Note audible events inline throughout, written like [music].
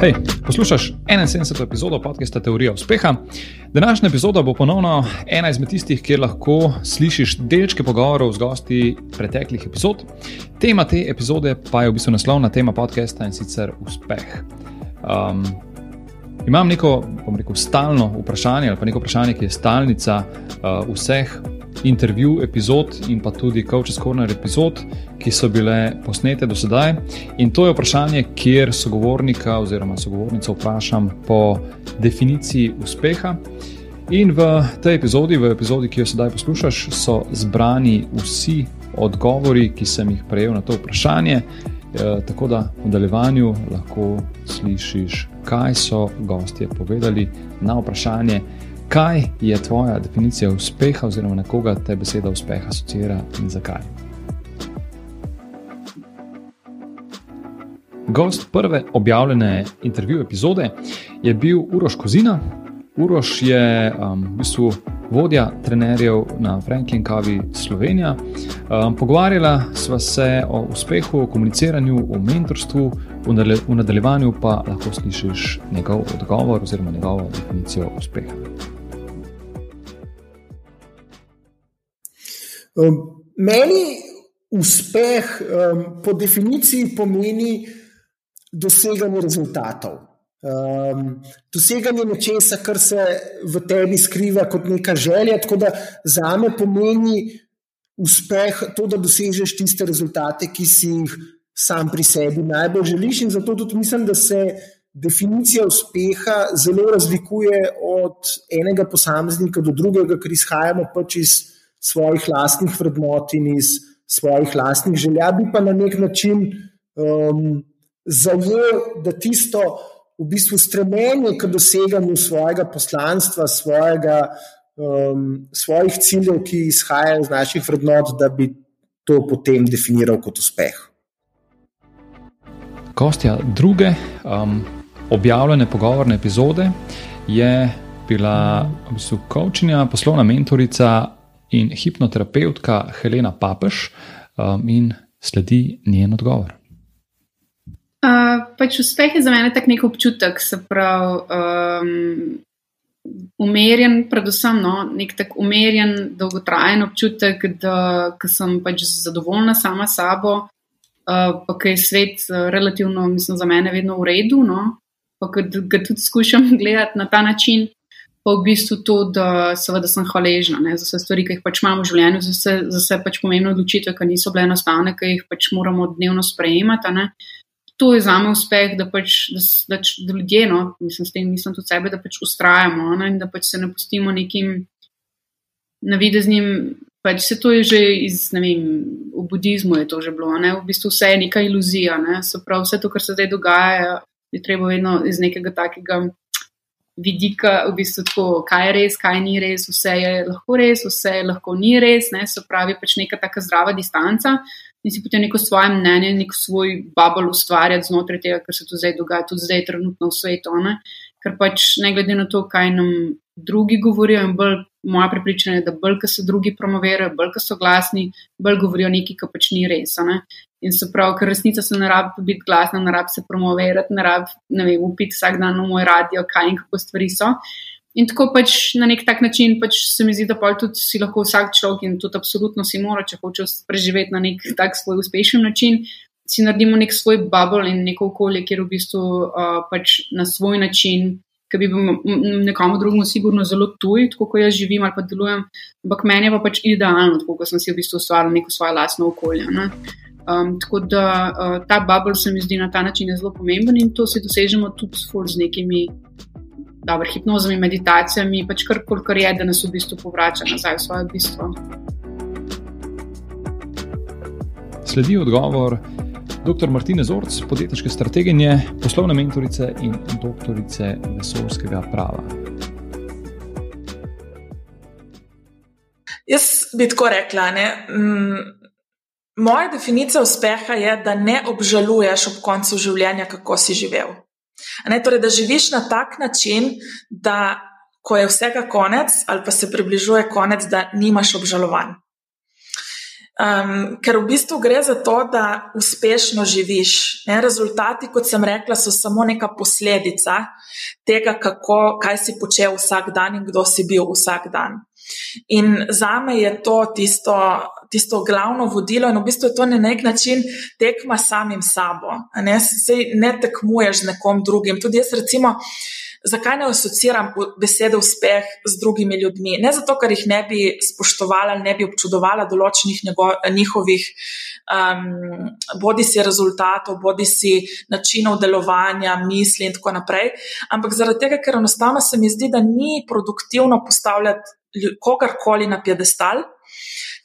Hej, poslušaj 71. epizodo podcasta Teorija uspeha. Današnja epizoda bo ponovno ena izmed tistih, kjer lahko slišiš delčke pogovorov z gosti preteklih epizod. Tema te epizode pa je v bistvu naslovna tema podcasta in sicer uspeh. Um, imam neko, bom rekel, stalno vprašanje ali pa neko vprašanje, ki je stalnica uh, vseh intervju epizod in pa tudi Coach's Corner epizod, ki so bile posnete do sedaj. In to je vprašanje, kjer sogovornika oziroma sogovornico vprašam po definiciji uspeha. In v tej epizodi, v epizodi, ki jo sedaj poslušaš, so zbrani vsi odgovori, ki sem jih prejel na to vprašanje. E, tako da v nadaljevanju lahko slišiš, kaj so gostje povedali na vprašanje, kaj je tvoja definicija uspeha, oziroma na koga te beseda uspeha asocira in zakaj. Gost prve objavljene intervju epizode je bil Uroš Kozina. Uroš je um, v bistvu vodja trenerjev na Franklin Kavi Slovenija. Um, pogovarjala sva se o uspehu, o komuniciranju, o mentorstvu, v nadaljevanju pa lahko slišiš njegov odgovor oziroma njegovo definicijo uspeha. Um, meni uspeh um, po definiciji pomeni doseganje rezultatov. Um, doseganje nečesa, kar se v tebi skriva kot neka želja. Tako da za me pomeni uspeh to, da dosežeš tiste rezultate, ki si jih sam pri sebi najbolj želiš. In zato tudi mislim, da se definicija uspeha zelo razlikuje od enega posameznika do drugega, ker izhajamo pač iz svojih lastnih vrednot in iz svojih lastnih želja, bi pa na nek način um, zajel, da tisto v bistvu stremenje k doseganju svojega poslanstva, svojega, um, svojih ciljev, ki izhajajo iz naših vrednot, da bi to potem definiral kot uspeh. Kostja druge um, objavljene pogovorne epizode je bila v bistvu kočenja, poslovna mentorica in hipnoterapeutka Helena Papež, um, in sledi njen odgovor. Uh, pač uspeh je za mene tak nek občutek, se pravi, um, umerjen, predvsem no, nek tak umerjen, dolgotrajen občutek, da sem pač zadovoljna sama s sabo, uh, pa je svet relativno, mislim, za mene vedno v redu, no, pa ga tudi skušam [laughs] gledati na ta način pa v bistvu to, da seveda sem hvaležna ne, za vse stvari, ki jih pač imamo v življenju, za vse, za vse pač pomembne odločitve, ki niso bile enostavne, ki jih pač moramo dnevno sprejemati. Ne. To je za me uspeh, da pač da, da, da ljudje, no, mislim, s tem mislim tudi sebe, da pač ustrajamo ne, in da pač se ne pustimo nekim navideznim. Pač se to je že iz, ne vem, v budizmu je to že bilo, ne? v bistvu vse je neka iluzija, ne? se pravi, vse to, kar se zdaj dogaja, je treba vedno iz nekega takega vidika, v bistvu tako, kaj je res, kaj ni res, vse je lahko res, vse je lahko ni res, ne? se pravi, pač neka taka zdrava distanca in si potem neko svoje mnenje, nek svoj bubble ustvarjati znotraj tega, kar se tu zdaj dogaja, tudi zdaj trenutno v svetu. Ne? Ker pač ne glede na to, kaj nam drugi govorijo, in bolj moja prepričanja je, da bolj, ko se drugi promovirajo, bolj, ko so glasni, bolj govorijo nekaj, kar pač ni res. Ne? In se pravi, ker resnica se ne rabi biti glasna, ne rabi se promovirati, ne rabi, ne vem, upiti vsak dan v moj radio, kaj in kako stvari so. In tako pač na nek tak način pač se mi zdi, da pa tudi si lahko vsak človek in tudi absolutno si mora, če hoče preživeti na nek tak svoj uspešen način, si naredimo nek svoj bubble in neko okolje, kjer v bistvu uh, pač na svoj način, ki bi bil nekomu drugemu sigurno zelo tuj, tako kot jaz živim ali pa delujem, ampak meni je pa pač idealno, tako kot sem si v bistvu ustvaril neko svoje lastno okolje. Ne? Um, tako da uh, ta bubble se mi zdi na ta način zelo pomemben in to si dosežemo tudi z nekimi dobro, hipnozami, meditacijami, pač kar kar je, da nas v bistvu povrača nazaj v svoje bistvo. Sledi odgovor dr. Martine Zorc, podjetniške strateginje, poslovne mentorice in doktorice vesoljskega prava. Jaz bi tako rekla, ne. Mm. Moja definicija uspeha je, da ne obžaluješ ob koncu življenja, kako si živel. Ne, torej, da živiš na tak način, da ko je vsega konec, ali pa se približuje konec, da nimaš obžalovanj. Um, ker v bistvu gre za to, da uspešno živiš. Ne? Rezultati, kot sem rekla, so samo neka posledica tega, kako, kaj si počel vsak dan in kdo si bil vsak dan. In za me je to tisto, tisto glavno vodilo, in v bistvu je to na nek način tekma samim sabo. Ne, Sej ne tekmuješ z nekom drugim. Tudi jaz, recimo, zakaj ne asociiram besede uspeh z drugimi ljudmi? Ne zato, ker jih ne bi spoštovala ne bi občudovala določenih njego, njihovih. Um, bodi si rezultatov, bodi si načinov delovanja, misli, in tako naprej. Ampak zaradi tega, ker enostavno se mi zdi, da ni produktivno postavljati kogarkoli na piedestal,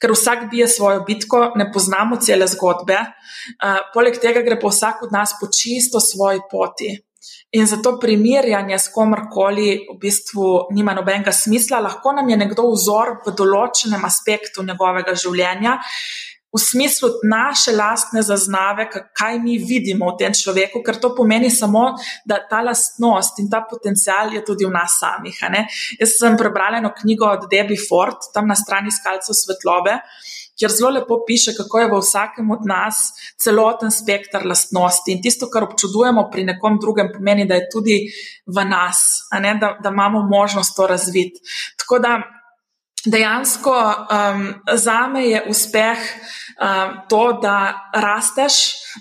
ker vsak bije svojo bitko, ne poznamo cele zgodbe. Uh, poleg tega gre pa vsak od nas po čisto svoji poti. In zato primerjanje s komarkoli v bistvu nima nobenega smisla. Lahko nam je nekdo vzor v določenem aspektu njegovega življenja, v smislu naše lastne zaznave, kaj mi vidimo v tem človeku, ker to pomeni samo, da ta lastnost in ta potencial je tudi v nas samih. Jaz sem prebrala eno knjigo od Debbie Ford, tam na strani Skalcev svetlobe. Kjer zelo lepo piše, kako je v vsakem od nas celoten spektr lastnosti. In tisto, kar občudujemo pri nekom drugem, pomeni, da je tudi v nas, da, da imamo možnost to razviti. Tako da dejansko um, za me je uspeh um, to, da rasteš,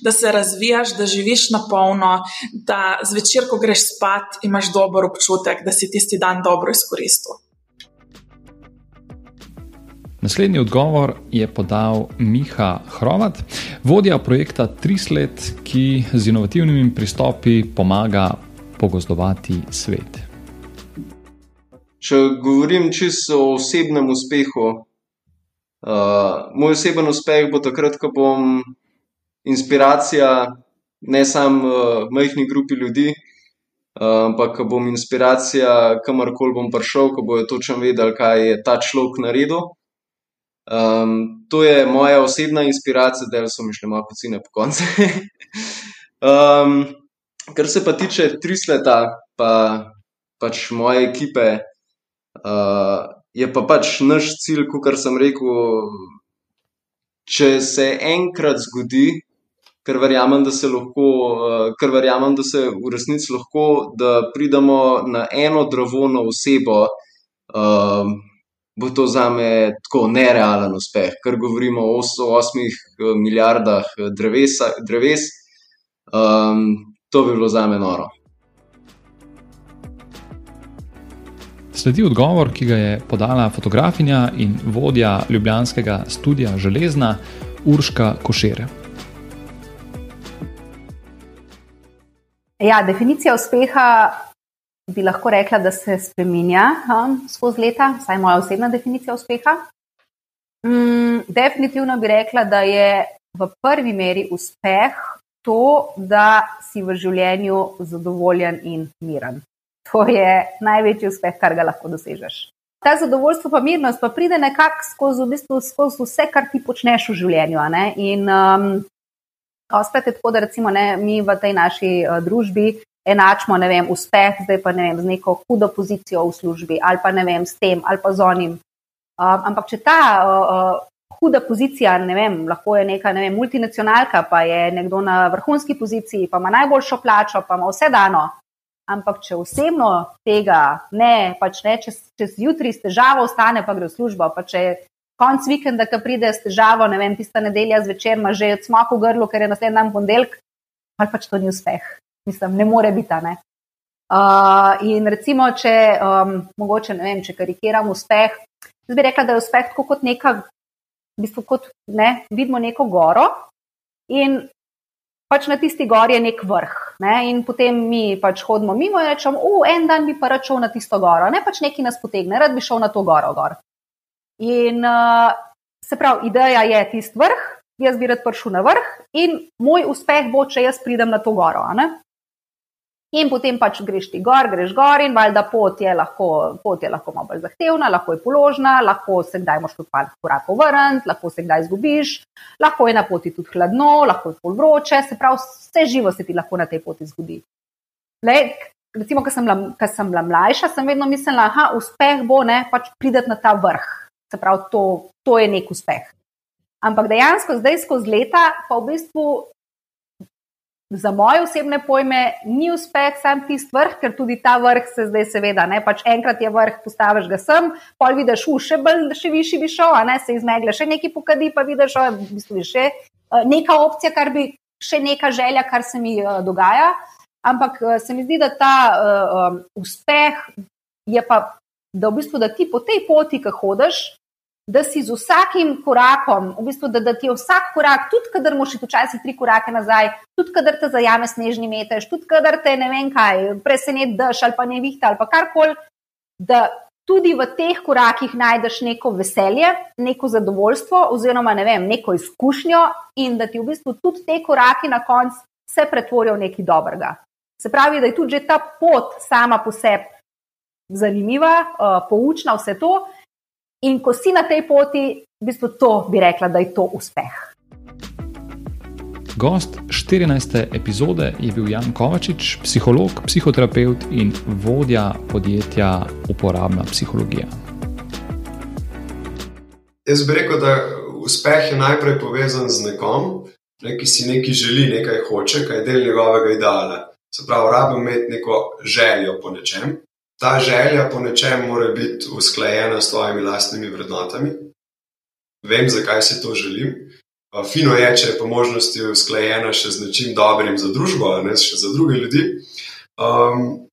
da se razvijaš, da živiš na polno, da zvečer, ko greš spat, imaš dober občutek, da si tisti dan dobro izkoristil. Naslednji odgovor je podal Miha Hrovat, vodja projekta Trislet, ki z inovativnimi pristopi pomaga pogozdovati svet. Če govorim čisto o osebnem uspehu, uh, moj oseben uspeh bo takrat, ko bom inspiracija ne samo uh, majhni grupi ljudi, uh, ampak ko bom inspiracija kamorkoli bom prišel, ko bojo točno vedeli, kaj je ta človek naredil. Um, to je moja osebna inspiracija, da so mi šle malo pocine po koncu. [laughs] um, kar se pa tiče trisleta, pa pač moje ekipe. Uh, je pa pač naš cilj, kot sem rekel, če se enkrat zgodi, ker verjamem, da se lahko, uh, ker verjamem, da se v resnici lahko, da pridemo na eno dravno osebo, uh, bo to za me tako nerealen uspeh, ker govorimo o 8 milijardah drevesa, dreves. Um, to bi bilo za me noro. Sledi odgovor, ki ga je podala fotografinja in vodja Ljubljanskega studia Železna Urška Košere. Ja, definicija uspeha bi lahko rekla, da se spremenja um, skozi leta, vsaj moja osebna definicija uspeha. Mm, definitivno bi rekla, da je v prvi meri uspeh to, da si v življenju zadovoljen in miren. To je največji uspeh, kar ga lahko dosežeš. Ta zadovoljstvo, pa mirnost, pa pride nekako skozi, v bistvu, skozi vse, kar ti počneš v življenju. In um, spet je tako, da recimo ne, mi v tej naši uh, družbi enačimo vem, uspeh, zdaj pa ne vem, z neko hudo pozicijo v službi ali pa ne vem, s tem ali pa z onim. Um, ampak če ta uh, uh, huda pozicija, ne vem, lahko je neka ne vem, multinacionalka, pa je nekdo na vrhunski poziciji, pa ima najboljšo plačo, pa ima vse dano. Ampak, če osebno tega ne, pač ne, če čez jutri s težavo ostane, pa gre v službo, pa če konc vikenda, ki pride s težavo, ne vem, tista nedelja zvečer, ima že smok v grlu, ker je naslednji dan ponedeljek, ali pač to ni uspeh. Mislim, ne more biti. Ne? Uh, in recimo, če um, mogoče, ne vem, če karikiram uspeh, jaz bi rekla, da je uspeh kot neka, v bistvu kot ne, vidimo neko goro in pač na tisti gori je nek vrh. Ne? In potem mi pač hodimo mimo in rečemo, v en dan bi pa račel na tisto goro, ne pač neki nas potegne, rad bi šel na to goro. Gor. In uh, se pravi, ideja je tisti vrh, jaz bi rad prišel na vrh in moj uspeh bo, če jaz pridem na to goro. In potem pač greš ti gor, greš gor in valjda pot je lahko, pot je lahko malo bolj zahtevna, lahko je položna, lahko se kdaj moš tudi par korakov vrniti, lahko se kdaj izgubiš, lahko je na poti tudi hladno, lahko je pol vroče, se pravi, vse živo se ti lahko na tej poti zgodi. Le, recimo, ko sem, sem bila mlajša, sem vedno mislila, da uspeh bo ne pač prideti na ta vrh. Se pravi, to, to je nek uspeh. Ampak dejansko zdaj skozi leta, pa v bistvu za moje osebne pojme ni uspeh sam tisti vrh, ker tudi ta vrh se zdaj, seveda, ne, pač enkrat je vrh, postaviš ga sem, pol vidiš, u, še bolj, še višji bi šel, a ne se izmegle, še neki pokadi, pa vidiš, o, v bistvu je še uh, neka opcija, kar bi še neka želja, kar se mi uh, dogaja. Ampak uh, se mi zdi, da ta uh, um, uspeh je pa, da v bistvu, da ti po tej poti, ki hodiš, da si z vsakim korakom, v bistvu, da, da ti je vsak korak, tudi kadar moš iti včasih tri korake nazaj, tudi kadar te zajame snežni metež, tudi kadar te ne vem kaj, presenet dež ali pa ne vihta ali pa karkoli, da tudi v teh korakih najdeš neko veselje, neko zadovoljstvo oziroma ne vem, neko izkušnjo in da ti v bistvu tudi te koraki na koncu se pretvorijo v nekaj dobrega. Se pravi, da je tudi ta pot sama po sebi zanimiva, uh, poučna, vse to. In ko si na tej poti, v bistvu to bi rekla, da je to uspeh. Gost 14. epizode je bil Jan Kovačič, psiholog, psihoterapeut in vodja podjetja Uporabna psihologija. Jaz bi rekel, da uspeh je najprej povezan z nekom, ne, ki si nekaj želi, nekaj hoče, kaj je del njegovega ideala. Se pravi, rabim imeti neko željo po nečem, ta želja po nečem mora biti usklajena s tvojimi lastnimi vrednotami. Vem, zakaj si to želim. Fino je, če je po možnosti usklajena še z nečim dobrim za družbo, ne še za druge ljudi. Um,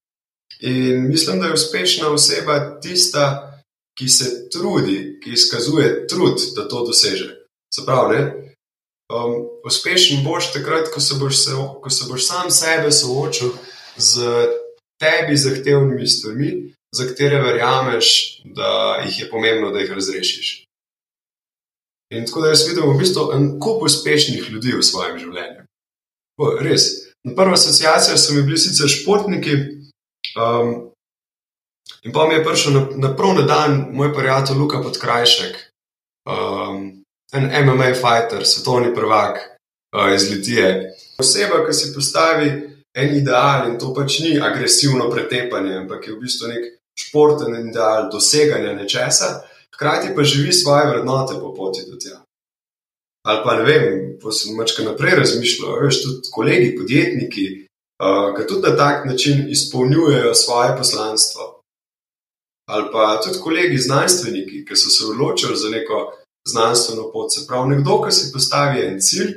in mislim, da je uspešna oseba tista, ki se trudi, ki izkazuje trud, da to doseže. Se pravi, um, uspešen boš takrat, ko se boš, se, ko se boš sam sebe soočil z tebi zahtevnimi stvarmi, za katere verjameš, da jih je pomembno, da jih razrešiš. In tako da jaz vidim v bistvu en kup uspešnih ljudi v svojem življenju. Bo, res. Na prvo asociacijo so mi bili sicer športniki, um, in pa mi je prišel na, na prvi na dan moj prijatelj Luka Podkrajšek, um, en MMA fighter, svetovni prvak uh, iz Litije. Oseba, ki si postavi en ideal in to pač ni agresivno pretepanje, ampak je v bistvu nek športen ideal doseganja nečesa, hkrati pa živi svoje vrednote po poti do tega. Ali pa ne vem, pa sem mačka naprej razmišljal, veš, tudi kolegi, podjetniki, uh, ki tudi na tak način izpolnjujejo svoje poslanstvo. Ali pa tudi kolegi znanstveniki, ki so se odločili za neko znanstveno pot. Se pravi, nekdo, ki si postavi en cilj,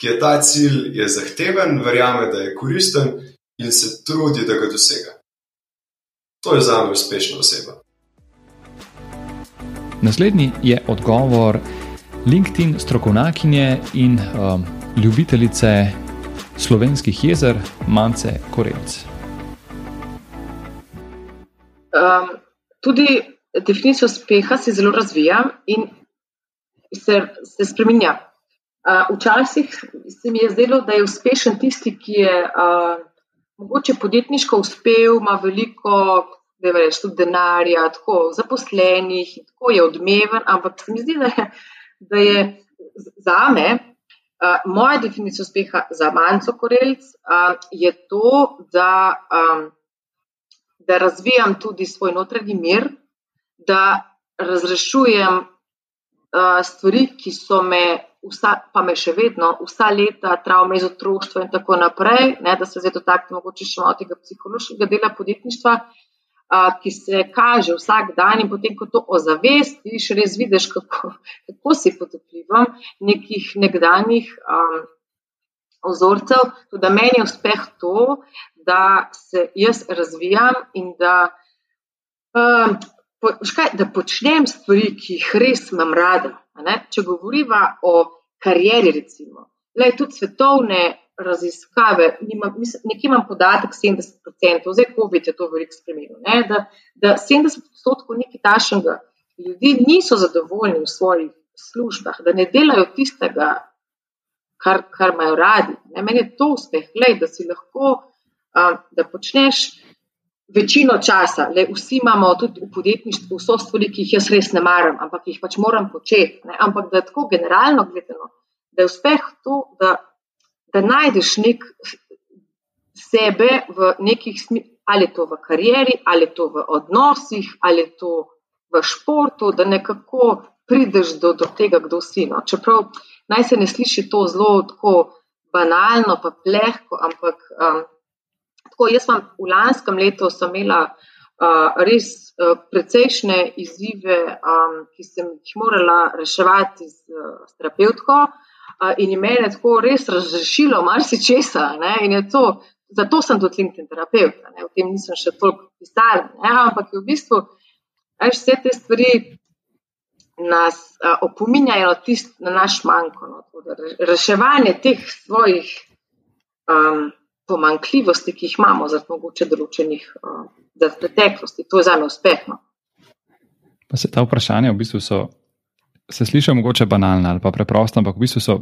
ki je ta cilj je zahteven, verjame, da je koristen in se trudi, da ga dosega. To je za me uspešna oseba. Naslednji je odgovor LinkedIn strokovnjakinje in um, ljubitelice slovenskih jezer, Mance Korejc. Um, tudi definicijo uspeha se zelo razvija in se, se spremenja. Včasih se mi je zdelo, da je uspešen tisti, ki je uh, mogoče podjetniško uspel, ima veliko veš, denarja, tako zaposlenih, tako je odmeven, ampak se mi zdi, da je, da je za me, uh, moja definicija uspeha za manjco korelc, uh, je to, da, um, da razvijam tudi svoj notranji mir, da razrešujem uh, stvari, ki so me vsa, pa me še vedno, vsa leta, travme iz otroštva in tako naprej, ne, da se zdaj dotaknemo mogoče še malo tega psihološkega dela podjetništva, a, ki se kaže vsak dan in potem, ko to ozavestiš, res vidiš, kako, kako si pod vplivom nekih nekdanjih ozorcev. Tudi meni je uspeh to, da se jaz razvijam in da. Um, Po, škaj, da počnem stvari, ki jih res imam rada. Če govoriva o karieri, recimo, le tudi svetovne raziskave, nekje imam podatek 70%, zdaj COVID je to veliko spremenil, ne, da, da 70% nekaj tašnega ljudi niso zadovoljni v svojih službah, da ne delajo tistega, kar, kar imajo radi. Ne. Meni je to uspeh, le, da si lahko, a, da počneš večino časa, le vsi imamo tudi v podjetništvu vso stvari, ki jih jaz res ne maram, ampak jih pač moram početi. Ne? Ampak da je tako generalno gledano, da je uspeh to, da, da najdeš nek sebe v nekih smislih, ali je to v karieri, ali je to v odnosih, ali je to v športu, da nekako prideš do, do tega, kdo si. No. Čeprav naj se ne sliši to zelo banalno, pa plehko, ampak um, tako jaz sem v lanskem letu imela uh, res uh, precejšnje izzive, um, ki sem jih morala reševati z, uh, s terapeutko. Uh, in je meni tako res razrešilo marsikesa. Zato sem tudi LinkedIn terapeut, ne? o tem nisem še toliko pisala. Ampak v bistvu vse te stvari nas uh, opominjajo tist, na naš manjko. No? Reševanje teh svojih um, pomankljivosti, ki jih imamo, zaradi mogoče določenih uh, preteklosti, to je za me uspešno. Pa se ta vprašanja v bistvu so, se slišijo mogoče banalna ali pa preprosta, ampak v bistvu so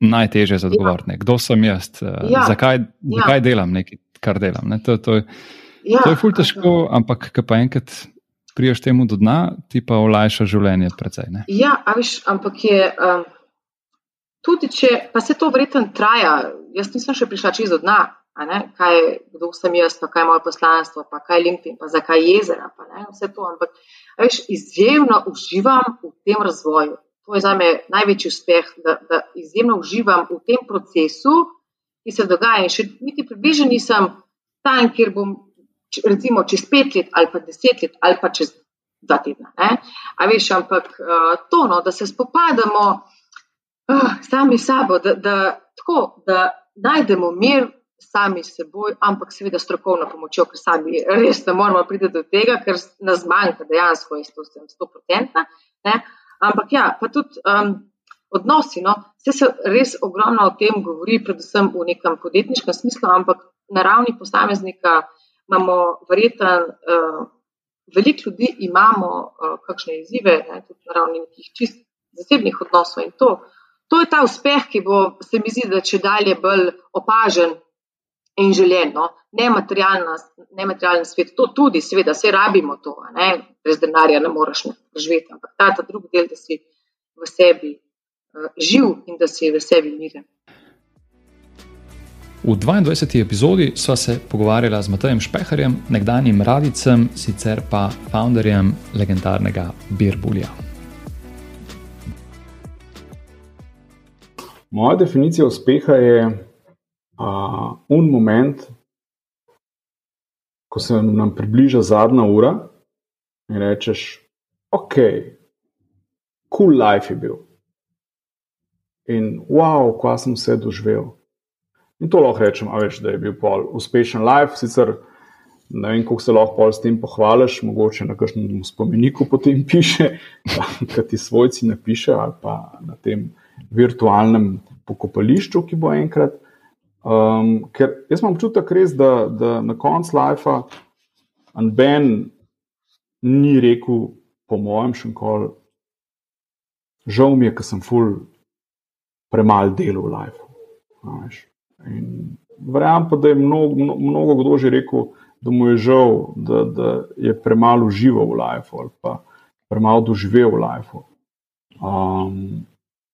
najtežje za odgovor. Ja. Kdo sem jaz, eh, ja. zakaj, zakaj ja. delam nekaj, kar delam. Ne? To, to, ja. to je ful teško, ampak ko pa enkrat priješ temu do dna, ti pa olajša življenje. Precej, ja, viš, ampak je. Um, tudi če pa se to verjetno traja, jaz nisem še prišla čez do dna. Kaj, kdo sem jaz, pa kaj je moje poslanstvo, pa kaj je LinkedIn, pa zakaj jezera. Pa, vse to, ampak veš, izjemno uživam v tem razvoju to je za me največji uspeh, da, da izjemno uživam v tem procesu, ki se dogaja. In še niti približno nisem tam, kjer bom, recimo, čez pet let ali pa deset let ali pa čez dva tedna. A veš, ampak to, no, da se spopadamo uh, sami sabo, da, da, tako, da najdemo mir. Sami s seboj, ampak seveda strokovno pomočjo, ker sami res ne moramo priti do tega, ker nas manjka, dejansko, jaz to sem 100%. Ampak ja, pa tudi um, odnosi. No, vse se res ogromno o tem govori, predvsem v nekem podjetniškem smislu, ampak na ravni posameznika imamo verjetno. Uh, Veliko ljudi imamo uh, kakšne izzive, ne, tudi na ravni nekih čist zasebnih odnosov in to. To je ta uspeh, ki bo, se mi zdi, da če dalje bolj opažen in željeno, nematerialen svet, to tudi, seveda, vse rabimo to, ne? brez denarja ne moreš živeti, ampak ta, ta drugi del, da si v sebi uh, živ in da si v sebi miren. V 22. epizodi sva se pogovarjala z Matejem Špeharjem, nekdanjim radicem, sicer pa founderjem legendarnega Birbulja. Moja definicija uspeha je uh, un moment, ko se nam približa zadnja ura in rečeš, ok, cool life je bil. In wow, ko sem vse doživel. In to lahko rečem, veš, da je bil pol uspešen life, sicer ne vem, kako se lahko s tem pohvališ, mogoče na kakšnem spomeniku potem piše, [laughs] kaj ti svojci napiše, ali pa na tem virtualnem pokopališču, ki bo enkrat. Um, ker jaz imam občutek, res, da, da na koncu life Ben ni rekel, po mojem, še enkoli, žal mi je, ker sem ful premalo delal v life. Verjamem pa, da je mnogo, mnogo kdo že rekel, da mu je žal, da, da je premalo užival v life ali pa premalo doživel v life. Um,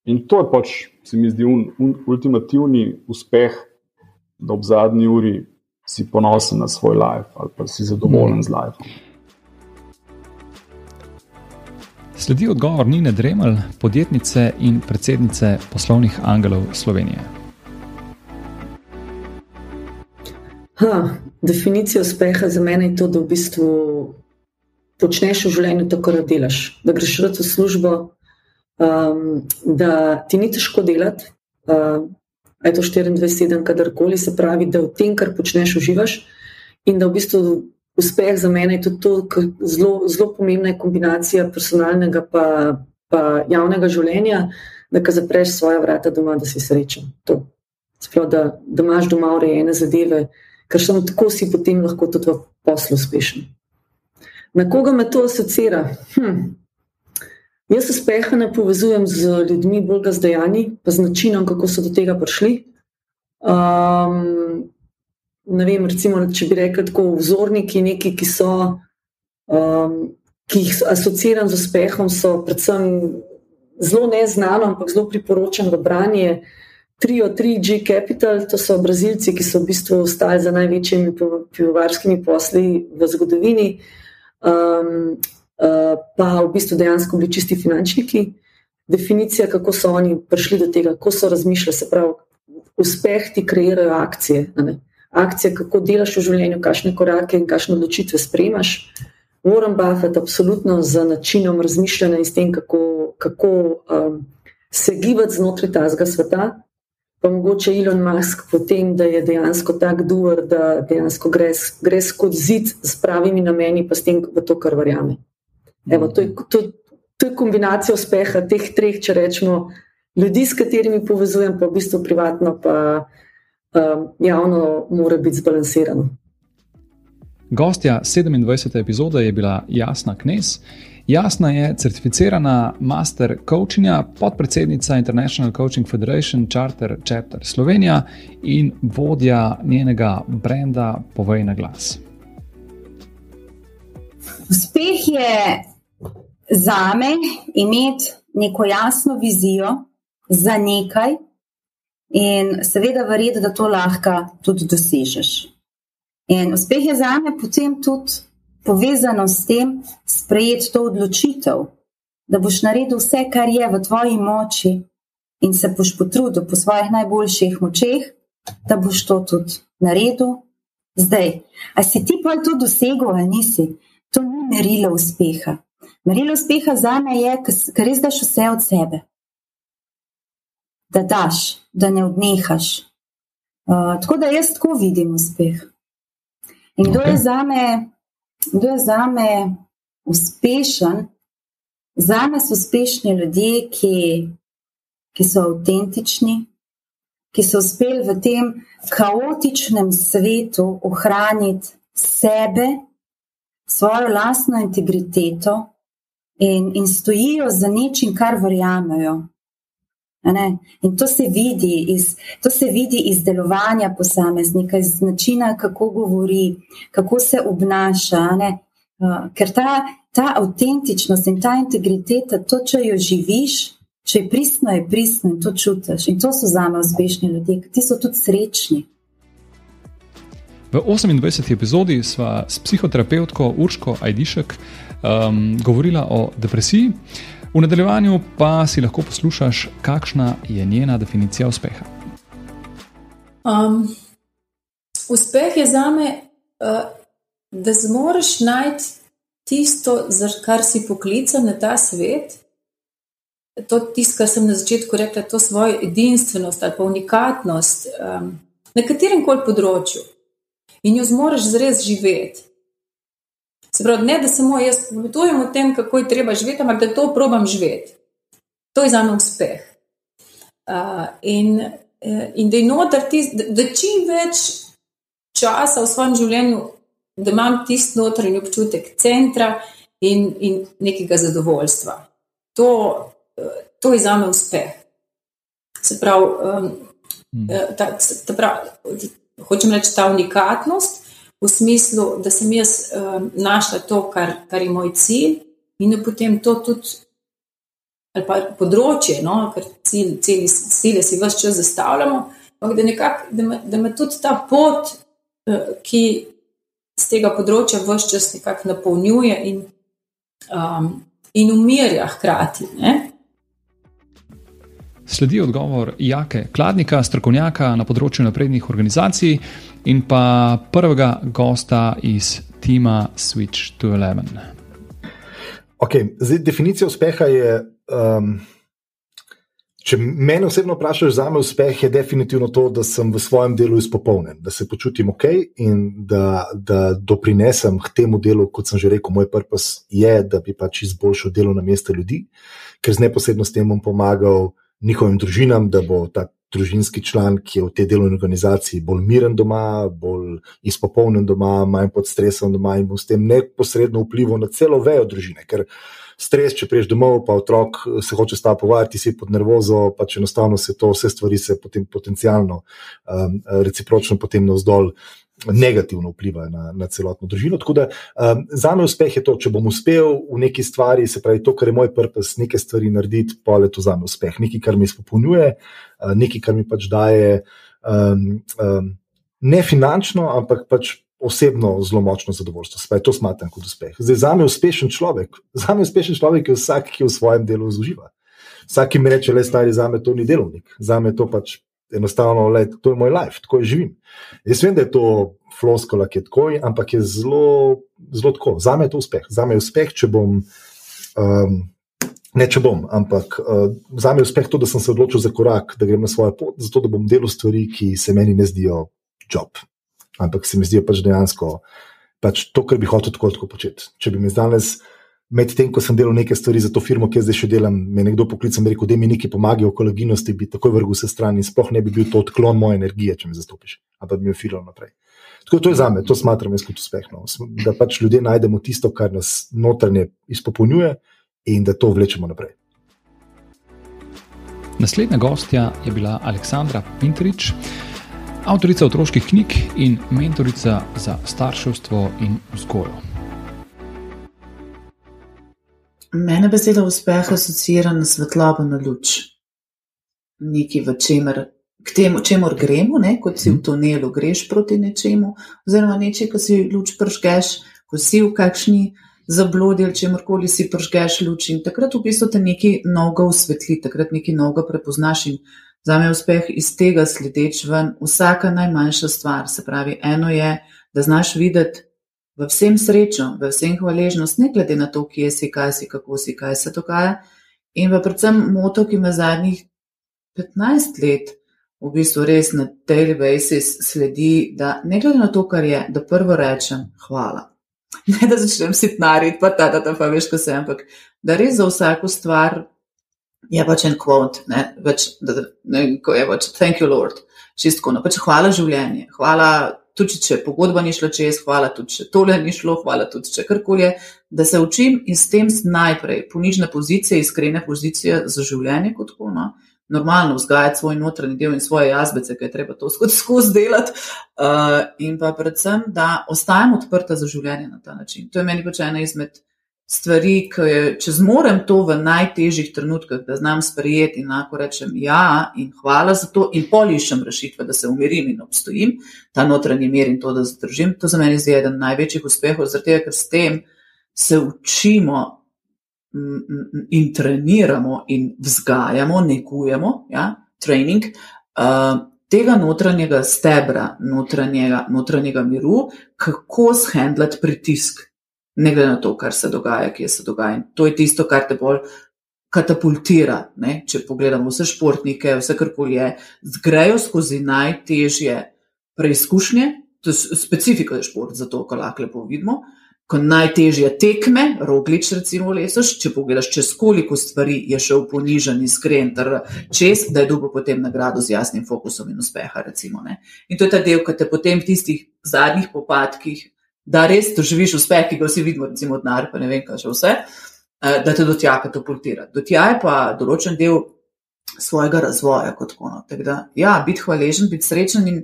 in to je pač, se mi zdi, un, un, ultimativni uspeh da ob zadnji uri si ponosen na svoj life ali pa si zadovoljen z life. Sledi odgovor Nine Dremelj, podjetnice in predsednice poslovnih angelov Slovenije. Ha, definicija uspeha za mene je to, da v bistvu počneš v življenju tako, da delaš, da greš v službo, um, da ti ni težko delati, uh, je to 24-7, kadarkoli se pravi, da v tem, kar počneš, uživaš. In da v bistvu uspeh za mene je tudi to, da zelo, zelo pomembna je kombinacija personalnega in javnega življenja, da ka zapreš svoje vrata doma, da si srečen. Sprav, da, da imaš doma urejene zadeve, ker samo tako si potem lahko tudi v poslu uspešen. Na koga me to asocira? Hm. Jaz uspeha ne povezujem z ljudmi, bolj z dejanji, pa z načinom, kako so do tega prišli. Um, ne vem, recimo, če bi rekli tako, vzorniki, neki, ki so, um, ki jih asociiram z uspehom, so predvsem zelo neznano, ampak zelo priporočam v branje. Trio 3G Capital, to so Brazilci, ki so v bistvu ostali za največjimi pivovarskimi posli v zgodovini. Um, pa v bistvu dejansko bili čisti finančniki. Definicija, kako so oni prišli do tega, kako so razmišljali, se pravi, uspeh ti kreirajo akcije. Akcije, kako delaš v življenju, kakšne korake in kakšne odločitve sprejmaš. Warren Buffett, absolutno z načinom razmišljanja in s tem, kako, kako um, se gibati znotraj tega sveta, pa mogoče Elon Musk potem, da je dejansko tak duer, da dejansko gre, gre skozi zid s pravimi nameni, pa s tem, v to, kar verjame. Evo, to, je, to, to je kombinacija uspeha teh treh, če rečemo, ljudi, s katerimi povezujem, pa v bistvu privatno, pa um, javno, mora biti zbalansirano. Gostja 27. epizode je bila Jasna Knes. Jasna je certificirana master coachinja, podpredsednica International Coaching Federation Charter Chapter Slovenija in vodja njenega brenda Povej na glas. Uspeh je za me imeti neko jasno vizijo za nekaj in seveda verjeti, da to lahko tudi dosežeš. In uspeh je za me potem tudi povezano s tem, sprejeti to odločitev, da boš naredil vse, kar je v tvoji moči, in se boš potrudil po svojih najboljših močeh, da boš to tudi naredil. Zdaj, a si ti pa to dosegel ali nisi, to ni merilo uspeha. Merilo uspeha za me je, ker res daš vse od sebe. Da daš, da ne odnehaš. Uh, tako da jaz tako vidim uspeh. In kdo okay. je za me kdo je za me uspešen. Za me so uspešni ljudje, ki, ki so avtentični, ki so uspeli v tem kaotičnem svetu ohraniti sebe, svojo lastno integriteto in, in stojijo za nečim, kar verjamejo. In to se, iz, to se vidi iz delovanja posameznika, iz načina, kako govori, kako se obnaša. Uh, ker ta, ta avtentičnost in ta integriteta, to, če jo živiš, če je pristno, je pristno in to čutiš. In to so za me uspešni ljudje, ti so tudi srečni. V 28. epizodi sva s psihoterapevtko Urško Ajdišek um, govorila o depresiji. V nadaljevanju pa si lahko poslušaš, kakšna je njena definicija uspeha. Um, uspeh je za me, uh, da zmoriš najti tisto, za kar si poklican na ta svet. To je tisto, kar sem na začetku rekla, to svojo edinstvenost ali pa unikatnost um, na katerem koli področju in jo zmoriš zres živeti. Se pravi, ne da samo jaz povedujem o tem, kako je treba živeti, ampak da to probam živeti. To je za me uspeh. Uh, in, eh, in da je noter tisti, da, da čim več časa v svojem življenju, da imam tisti notranji občutek centra in, in nekega zadovoljstva. To, to je za me uspeh. Se pravi, um, ta, ta prav, hočem reči, ta unikatnost v smislu, da sem jaz uh, našla to, kar, kar je moj cilj, in da potem to tudi, ali pa področje, no, ker cilj, cilj, cilje si vse čas zastavljamo, ampak da, nekak, da, me, da me tudi ta pot, uh, ki z tega področja vse čas nekako napolnjuje in, um, in umirja hkrati. Ne? Sledi odgovor Jake Kladnika, strokovnjaka na področju naprednih organizacij in pa prvega gosta iz tima Switch to Eleven. Okay, zdaj, definicija uspeha je. Um, če me osebno vprašaš, za me uspeh je definitivno to, da sem v svojem delu izpopolnjen, da se počutim ok in da, da doprinesem k temu delu, kot sem že rekel, moj purpose je, da bi pač izboljšal delo na mestu ljudi, ker z neposredno s tem bom pomagal njihovim družinam, da bo ta družinski član, ki je v tej delovni organizaciji, bolj miren doma, bolj izpopolnjen doma, manj pod stresom doma in bo s tem neposredno vplival na celo vejo družine. Ker stres, če priješ domov, pa otrok se hoče sta pogovarjati, si pod nervozo, pač enostavno se to, vse stvari se potem potencialno, um, recipročno potem navzdol negativno vplivajo na, na celotno družino. Tako da um, za me uspeh je to, če bom uspel v neki stvari, se pravi, to, kar je moj purpose, nekaj stvari narediti, pa je to za me uspeh. Nekaj, kar mi izpopolnjuje, uh, nekaj, kar mi pač daje um, um, ne finančno, ampak pač osebno zelo močno zadovoljstvo. Spaj to smatram kot uspeh. Zdaj, za me je uspešen človek, [laughs] za me je uspešen človek, je vsak, ki v svojem delu uživa. Vsak, ki mi reče, le stari, za me to ni delovnik, za me to pač enostavno, le, to je moj life, tako živim. Jaz vem, da je to floskola, ki je tako, ampak je zelo, zelo tako. Za me je to uspeh. Za me je uspeh, če bom. Um, Ne, če bom, ampak uh, za me je uspeh to, da sem se odločil za korak, da grem na svojo pot, zato da bom delal stvari, ki se meni ne zdijo job ampak se mi zdi pač dejansko pač to, kar bi hotel tako, tako početi. Če bi mi danes, medtem ko sem delal neke stvari za to firmo, ki zdaj še delam, me nekdo poklical in rekel, da mi nekaj pomaga v koleginosti, bi takoj vrgel se stran in sploh ne bi bil to odklon moje energije, če me zastopiš, ampak bi me filal naprej. Tako to je za me, to smatram jaz kot uspeh. No. Da pač ljudje najdemo tisto, kar nas notranje izpopolnjuje in da to vlečemo naprej. Naslednja gostja je bila Aleksandra Pintrič avtorica otroških knjig in mentorica za starševstvo in vzgojo. Mene beseda uspeh asocira na svetlobo, na luč. Nekaj, v čemer, k temu, čemor gremo, ne? kot si v mhm. tunelu, greš proti nečemu, oziroma nečemu, ko si luč pržgeš, ko si v kakšni zablodi ali čemorkoli si pržgeš luč in takrat v bistvu te nekaj novega usvetli, takrat nekaj novega prepoznaš in Za me je uspeh iz tega sledeč ven vsaka najmanjša stvar. Se pravi, eno je, da znaš videti v vsem srečo, v vsem hvaležnost, ne glede na to, kje si, kaj si, kako si, kaj se dogaja. In pa predvsem moto, ki me zadnjih 15 let v bistvu res na daily basis sledi, da ne glede na to, kar je, da prvo rečem hvala. [laughs] Ne da začnem sitnariti, pa ta, da ta pa veš, ko sem, ampak da res za vsako stvar je pač en kvot, ne, več, da, ne, ko je pač thank you, Lord, čistko, no, pač hvala življenje, hvala tudi, če pogodba ni šla čez, hvala tudi, če tole ni šlo, hvala tudi, če karkoli je, da se učim in s tem najprej ponižne pozicije, iskrene pozicije za življenje kot tako, no, normalno vzgajati svoj notranji del in svoje jazbece, ki je treba to skozi delati, uh, in pa predvsem, da ostajam odprta za življenje na ta način. To je meni pač ena izmed stvari, ki je, če zmorem to v najtežjih trenutkih, da znam sprejeti in lahko rečem ja in hvala za to in polišem rešitve, da se umirim in obstojim, ta notranji mir in to, da zdržim, to za mene je eden največjih uspehov, zato ker s tem se učimo in treniramo in vzgajamo, negujemo, ja, trening. Uh, Tega notranjega stebra, notranjega, notranjega miru, kako shendlati pritisk, ne glede na to, kar se dogaja, kje se dogaja. In to je tisto, kar te bolj katapultira. Ne? Če pogledamo vse športnike, vse kar koli je, grejo skozi najtežje preizkušnje, to je specifika za šport, zato lahko lepo vidimo. Ko najtežje tekme, roglič, recimo, lesoš, če pogledaš, čez koliko stvari je šel ponižen, iskren, ter čez, da je dobil potem nagrado z jasnim fokusom in uspeha. Recimo, in to je ta del, ki te potem v tistih zadnjih popadkih da res doživiš uspeh, ki ga vsi vidimo, recimo denar, pa ne vem, kaj še vse, eh, da te do tja katapultira. Do tja je pa določen del svojega razvoja kot kono. Tako da, ja, biti hvaležen, biti srečen in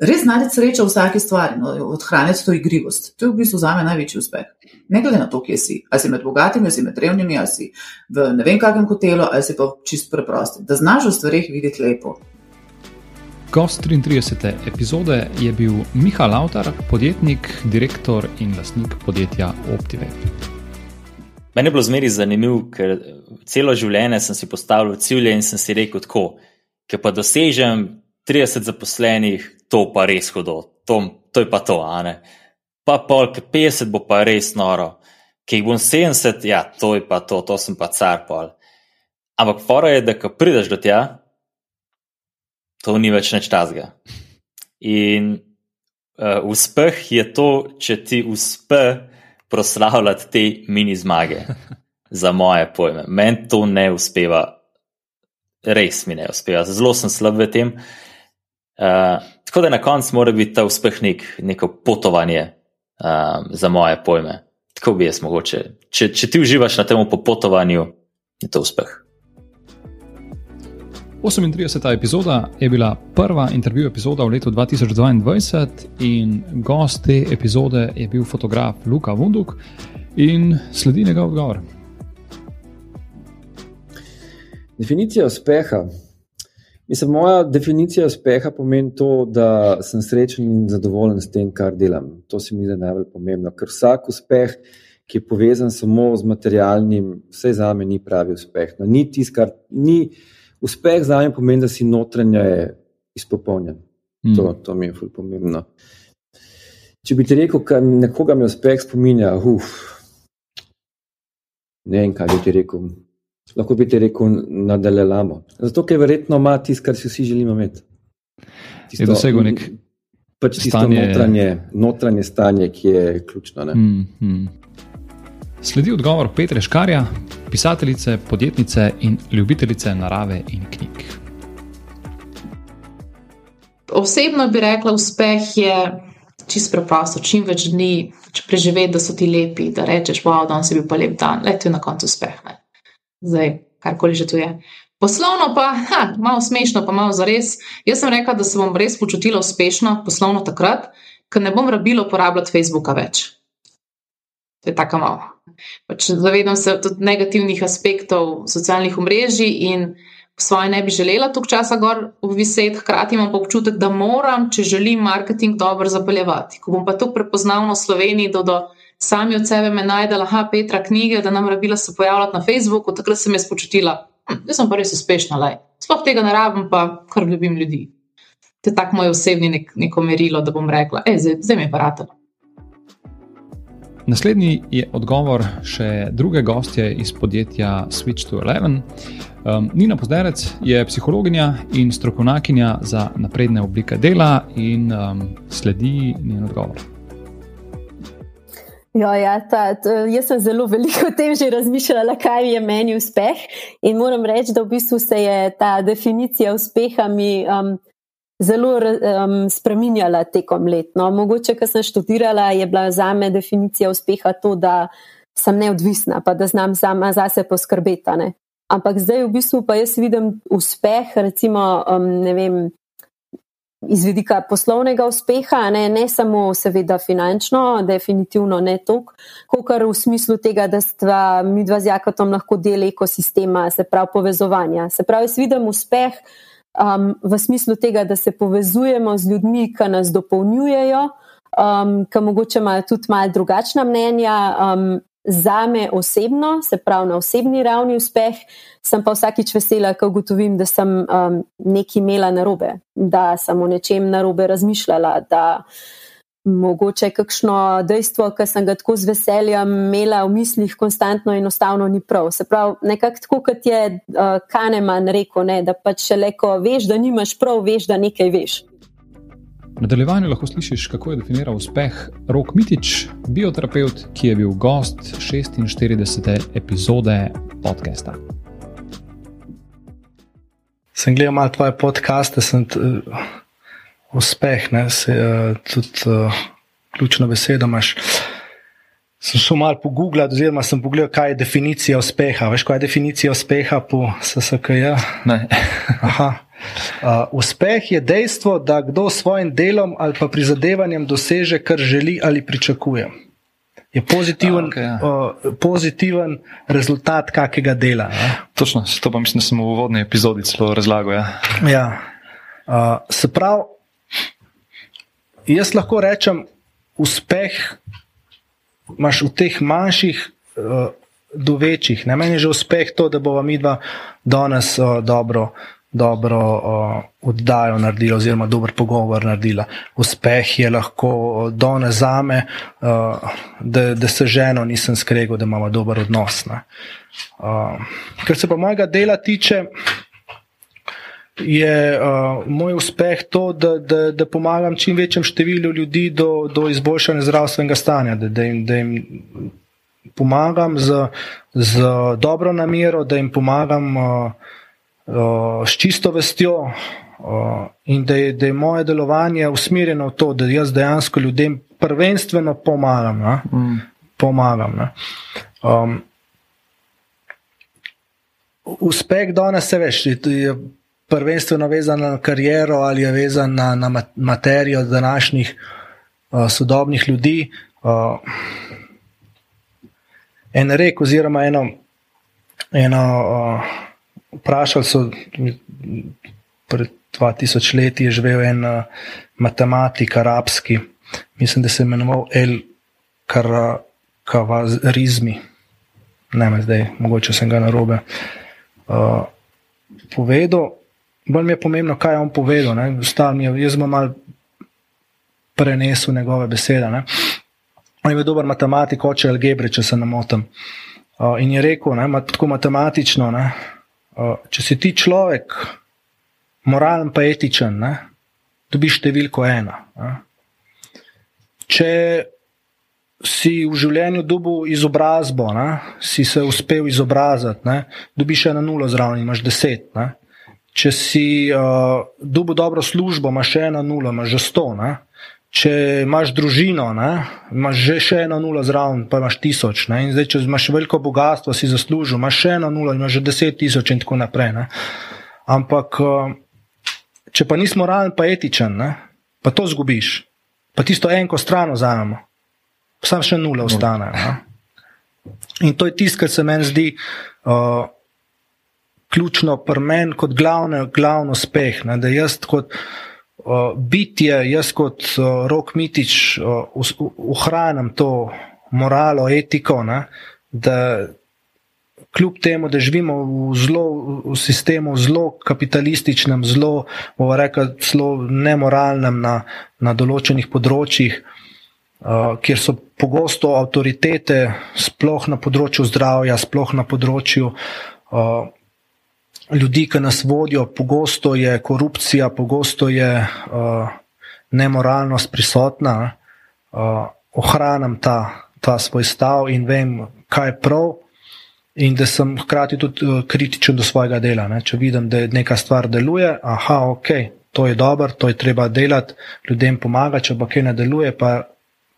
res najti srečo v vsaki stvari, no, odhraniti to igrivost. To je v bistvu za me največji uspeh. Ne glede na to, kje si. Ali si med bogatimi, ali si med revnimi, ali si v ne vem kakšnem hotelu, ali si pa čist preprosti. Da znaš v stvarih videti lepo. Gost 33. epizode je bil Miha Lautar, podjetnik, direktor in lastnik podjetja Optive. Meni je bilo zmeri zanimivo, ker celo življenje sem si postavil cilje in sem si rekel tako, ker pa dosežem 30 zaposlenih, to pa res hudo, to, to je pa to, a ne. Pa pol, ker 50 bo pa res noro, ker jih bom 70, ja, to je pa to, to sem pa car pol. Ampak fora je, da ko prideš do tja, to ni več nič tazga. In uh, uspeh je to, če ti uspe proslavljati te mini zmage, za moje pojme. Meni to ne uspeva, res mi ne uspeva, zelo sem slab v tem. Uh, tako da na koncu mora biti ta uspeh nek, neko potovanje um, za moje pojme. Tako bi jaz mogoče. Če, če ti uživaš na tem popotovanju, je to uspeh. 38. epizoda je bila prva intervju epizoda v letu 2022 in gost te epizode je bil fotograf Luka Vunduk in sledi njegov odgovor. Definicija uspeha Mislim, moja definicija uspeha pomeni to, da sem srečen in zadovoljen s tem, kar delam. To se mi zdi najbolj pomembno, ker vsak uspeh, ki je povezan samo z materialnim, vse za me ni pravi uspeh. No, ni tis, kar, ni, uspeh za me pomeni, da si notranje izpopolnjen. Mm. To, to mi je fully pomembno. Če bi ti rekel, da nekoga mi uspeh spominja, uf, ne vem, kaj bi ti rekel lahko bi ti rekel, nadaljujemo. Zato, ker verjetno ima tisto, kar si vsi želimo imeti. Tisto, je dosegel nek pač stanje. Notranje, notranje stanje, ki je ključno. Mm, mm. Sledi odgovor Petra Škarja, pisateljice, podjetnice in ljubiteljice narave in knjig. Osebno bi rekla, uspeh je čist preprosto, čim več dni, če preživeti, da so ti lepi, da rečeš, wow, danes je bil pa lep dan, le to je na koncu uspeh. Ne? zdaj, karkoli že to je. Poslovno pa, ha, malo smešno, pa malo za res. Jaz sem rekla, da se bom res počutila uspešno, poslovno takrat, ker ne bom rabila uporabljati Facebooka več. To je tako malo. Pač zavedam se tudi negativnih aspektov socialnih omrežij in svoje ne bi želela toliko časa gor viseti, hkrati imam pa občutek, da moram, če želim marketing dobro zapeljevati. Ko bom pa to prepoznavno v Sloveniji, da do. sami od sebe me najdela, ha, Petra, knjige, da nam rabila se pojavljati na Facebooku, takrat sem jaz počutila, hm, da sem pa res uspešna, laj. sploh tega ne rabim, pa kar ljubim ljudi. To je tako moj osebni nek, neko merilo, da bom rekla, e, zdaj, zdaj mi je parata. Naslednji je odgovor še druge gostje iz podjetja Switch to Eleven. Um, Nina Pozderec je psihologinja in strokovnjakinja za napredne oblike dela, in um, sledi njen odgovor. Ja, ja, ta, ta, jaz sem zelo veliko o tem že razmišljala, kaj je meni uspeh. In moram reči, da v bistvu se je ta definicija uspeha mi um, zelo um, spremenjala tekom let. No, mogoče, ker sem študirala, je bila za me definicija uspeha to, da sem neodvisna, pa da znam sama zase poskrbeti. Ampak zdaj v bistvu pa jaz vidim uspeh, recimo, um, ne vem iz vidika poslovnega uspeha, ne, ne samo, seveda, finančno, definitivno ne toliko, kot v smislu tega, da sta mi dva z Jakotom lahko del ekosistema, se pravi povezovanja. Se pravi, jaz vidim uspeh um, v smislu tega, da se povezujemo z ljudmi, ki nas dopolnjujejo. Um, ki mogoče imajo tudi malo drugačna mnenja, um, za me osebno, se pravi na osebni ravni uspeh, sem pa vsakič vesela, ko ugotovim, da sem um, nekaj imela na robe, da sem o nečem na robe razmišljala, da mogoče kakšno dejstvo, ki sem ga tako z veseljem imela v mislih, konstantno in enostavno ni prav. Se pravi, nekako tako, kot je uh, Kahneman rekel, ne, da pač le ko veš, da nimaš prav, veš, da nekaj veš. V nadaljevanju lahko slišiš, kako je definiral uspeh Rok Mitič, bioterapeut, ki je bil gost 46. epizode podcasta. Sem gledal malo tvoje podcaste, sem uh, uspeh, ne, se, uh, tudi uh, ključno besedo imaš. Sem šel malo po Google, oziroma sem pogledal, kaj je definicija uspeha. Veš, kaj je definicija uspeha po SSKJ? Ne. [laughs] Aha. Uh, uspeh je dejstvo, da kdo s svojim delom ali pa prizadevanjem doseže, kar želi ali pričakuje. Je pozitiven, A, okay, ja. uh, pozitiven rezultat kakega dela. Ne? Točno, to pa mislim, da sem v uvodni epizodi celo razlagal. Ja. Ja. Uh, se pravi, jaz lahko rečem, uspeh imaš v teh manjših. Uh, Do večjih. Ne? Meni je že uspeh to, da bomo mi dva danes uh, dobro dobro uh, oddajo naredila, oziroma dober pogovor naredila. Uspeh je lahko done za me, uh, da, da se ženo nisem skregal, da imamo dober odnos. Uh, kar se pa mojega dela tiče. Je uh, moj uspeh to, da, da, da pomagam čim večjem številu ljudi do, do izboljšanja zdravstvenega stanja, da, da, jim, da jim pomagam z, z dobro namero, da jim pomagam uh, uh, s čisto vestjo uh, in da je, da je moje delovanje usmerjeno v to, da jaz dejansko ljudem prvenstveno pomagam. Mm. pomagam um, uspeh danes veš. Je, Prvenstveno vezan na kariero ali je vezan na, na materijo današnjih uh, sodobnih ljudi. Uh, en rek, oziroma eno, eno uh, vprašali so pred 2000 leti je živel en uh, matematik arabski, mislim, da se je imenoval El Kavarizmi. Ne, zdaj, mogoče sem ga narobe uh, povedal. Bolj mi je pomembno, kaj je on povedal. Je, jaz sem mal prenesel njegove besede. Ne. On je bil dober matematik, oče algebre, če se ne motim. Uh, in je rekel, ne, tako matematično, ne, uh, če si ti človek, moralen pa etičen, ne, dobiš številko ena. Ne. Če si v življenju dobil izobrazbo, ne, si se uspel izobraziti, ne, dobiš eno nulo zraven, imaš deset. Ne. Če si uh, dobil dobro službo, imaš še eno nulo, imaš že sto. Ne. Če imaš družino, ne, imaš že še eno nulo zraven, pa imaš tisoč. Ne. In zdaj, če imaš veliko bogatstvo, si zaslužil, imaš še eno nulo, imaš že deset tisoč in tako naprej. Ne. Ampak, uh, če pa nisi moralen, pa etičen, ne, pa to zgubiš, pa tisto enko stran vzamemo samo še nula ostane. Ne? In to je tisto, kar se meni zdi uh, ključno pri meni kot glavne, glavno uspeh. Ne? Da jaz kot uh, bitje, jaz kot uh, rok mitič, ohranjam uh, to moralo, etiko. Ne? Da kljub temu, da živimo v, zelo, v sistemu zelo kapitalističnem, zelo, rekel, zelo nemoralnem na, na določenih področjih. Uh, kjer so pogosto avtoritete, sploh na področju zdravja, sploh na področju uh, ljudi, ki nas vodijo, pogosto je korupcija, pogosto je uh, nemoralnost prisotna. Uh, ohranjam ta, ta svoj stav in vem, kaj je prav, in da sem hkrati tudi uh, kritičen do svojega dela. Ne? Če vidim, da neka stvar deluje, aha, ok, to je dobro, to je treba delati, ljudem pomagati, če pa kaj ne deluje, pa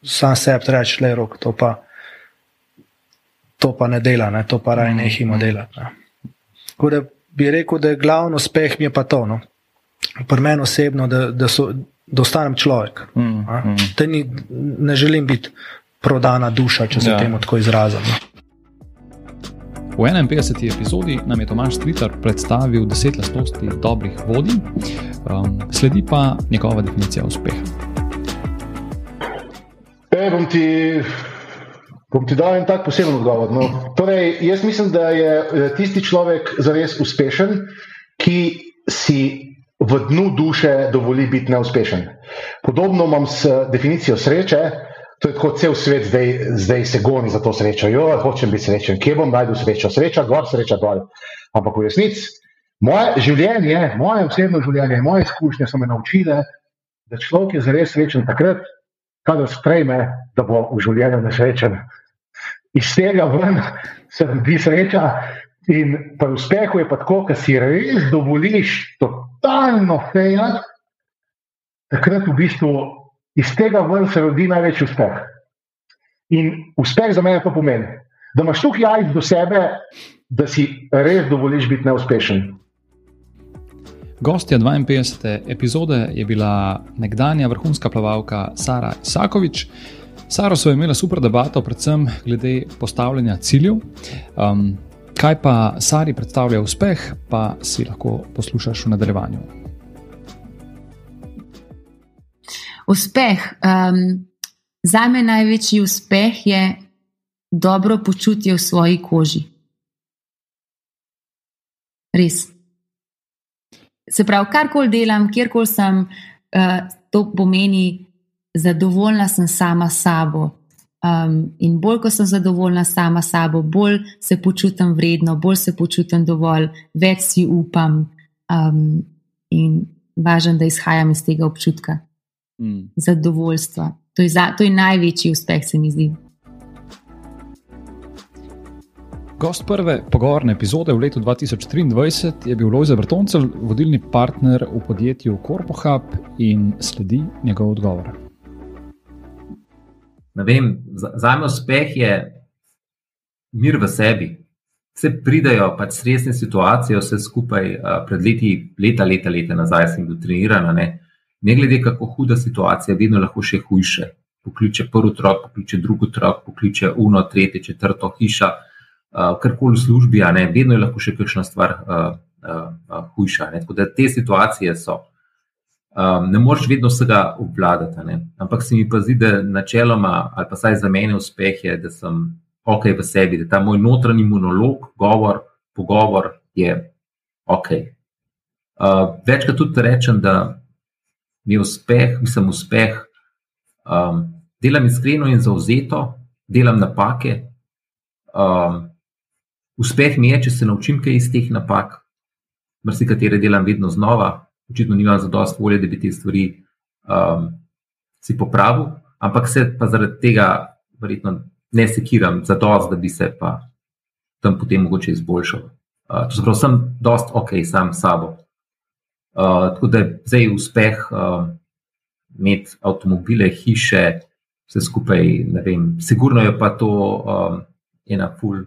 sam sebi reči, le rok, to pa, to pa ne dela, ne? to pa raj nehimo delati. Ne? Da bi rekel, da je glavno uspeh mi je pa to. No? Pri meni osebno, da, da, so, da ostanem človek. Mm, mm. Ni, ne želim biti prodana duša, če se ja. temu tako izrazim. No. V 51. epizodi nam je Tomaš Stritar predstavil deset lastnosti dobrih vodij, um, sledi pa njegova definicija uspeha. E, bom, ti, bom ti dal en tak poseben odgovor. No. Torej, jaz mislim, da je eh, tisti človek zares uspešen, ki si v dnu duše dovoli biti neuspešen. Podobno imam s definicijo sreče. To je tako cel svet, zdaj, zdaj se goni za to srečo. Jo, hočem biti srečen, kje bom najdel srečo? Sreča gor, sreča dol. Ampak v resnici, moje življenje, moje osebno življenje, moje izkušnje so me naučile, da človek je zares srečen takrat, kadar sprejme, da bo v življenju nesrečen. Iz tega ven se rodi sreča, in pri uspehu je pa tako, da si res dovoliš totalno fejati, takrat v bistvu iz tega ven se rodi največji uspeh. In uspeh za mene to pomeni, da imaš tukaj jajc do sebe, da si res dovoliš biti neuspešen. Gostja 52. epizode je bila nekdanja vrhunska plavalka Sara Isakovič. Saro so imeli super debato, predvsem glede postavljanja ciljev. Um, kaj pa Sari predstavlja uspeh, pa si lahko poslušaš v nadaljevanju. Uspeh. Um, za me največji uspeh je dobro počutje v svoji koži. Res se pravi, karkoli delam, kjerkoli sem, uh, to pomeni, zadovoljna sem sama s sabo. Um, in bolj, ko sem zadovoljna sama s sabo, bolj se počutim vredno, bolj se počutim dovolj, več si upam. Um, in važno, da izhajam iz tega občutka mm. zadovoljstva. To je, za, to je največji uspeh, se mi zdi. Gost prve pogovorne epizode v letu 2023 je bil Lojze Brtoncev, vodilni partner v podjetju CorpoHub in sledi njegov odgovor. Vem, za me uspeh je mir v sebi. Vse pridajo pač stresne situacije, vse skupaj pred leti, leta, leta, leta nazaj sem bil treniran. Ne? ne glede kako huda situacija, vedno lahko še hujše. Pokliče prvi otrok, pokliče drugi otrok, pokliče uno, tretje, četrto hiša uh, karkoli v službi, ne, vedno je lahko še kakšna stvar uh, uh, uh, hujša. Ne? Tako da te situacije so. Um, ne moreš vedno vsega obvladati, ne? ampak se mi pa zdi, da načeloma, ali pa saj za mene uspeh je, da sem ok v sebi, da ta moj notranji monolog, govor, pogovor je ok. Uh, večkrat tudi rečem, da mi je uspeh, mislim, uspeh, um, delam iskreno in zauzeto, delam napake. Um, uspeh mi je, če se naučim kaj iz teh napak, marsikatere delam vedno znova, očitno nimam za dost volje, da bi te stvari um, si popravil, ampak se pa zaradi tega verjetno ne sekiram za dost, da bi se pa tam potem mogoče izboljšal. Uh, to se pravi, sem dost ok sam s sabo. Uh, tako da je zdaj uspeh uh, imeti avtomobile, hiše, vse skupaj, ne vem, sigurno je pa to um, ena ful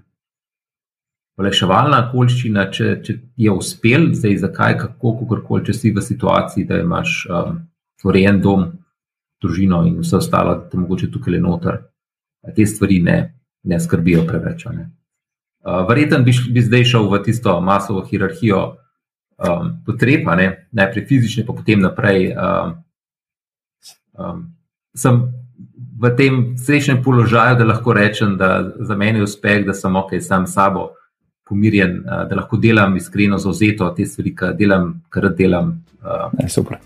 olajševalna okoliščina, če, če je uspel, zdaj zakaj, kako, kakorkoli, če si v situaciji, da imaš um, urejen dom, družino in vse ostalo, da te mogoče tukaj le noter, te stvari ne, ne skrbijo preveč. Ne. Uh, Verjetno bi, bi zdaj šel v tisto masovo hierarhijo um, potreb, najprej fizične, pa potem naprej. Um, um, sem v tem srečnem položaju, da lahko rečem, da za mene je uspeh, da sem ok sam s sabo pomirjen, uh, da lahko delam iskreno, zauzeto te stvari, ki delam, kar delam. Uh. Ne, super.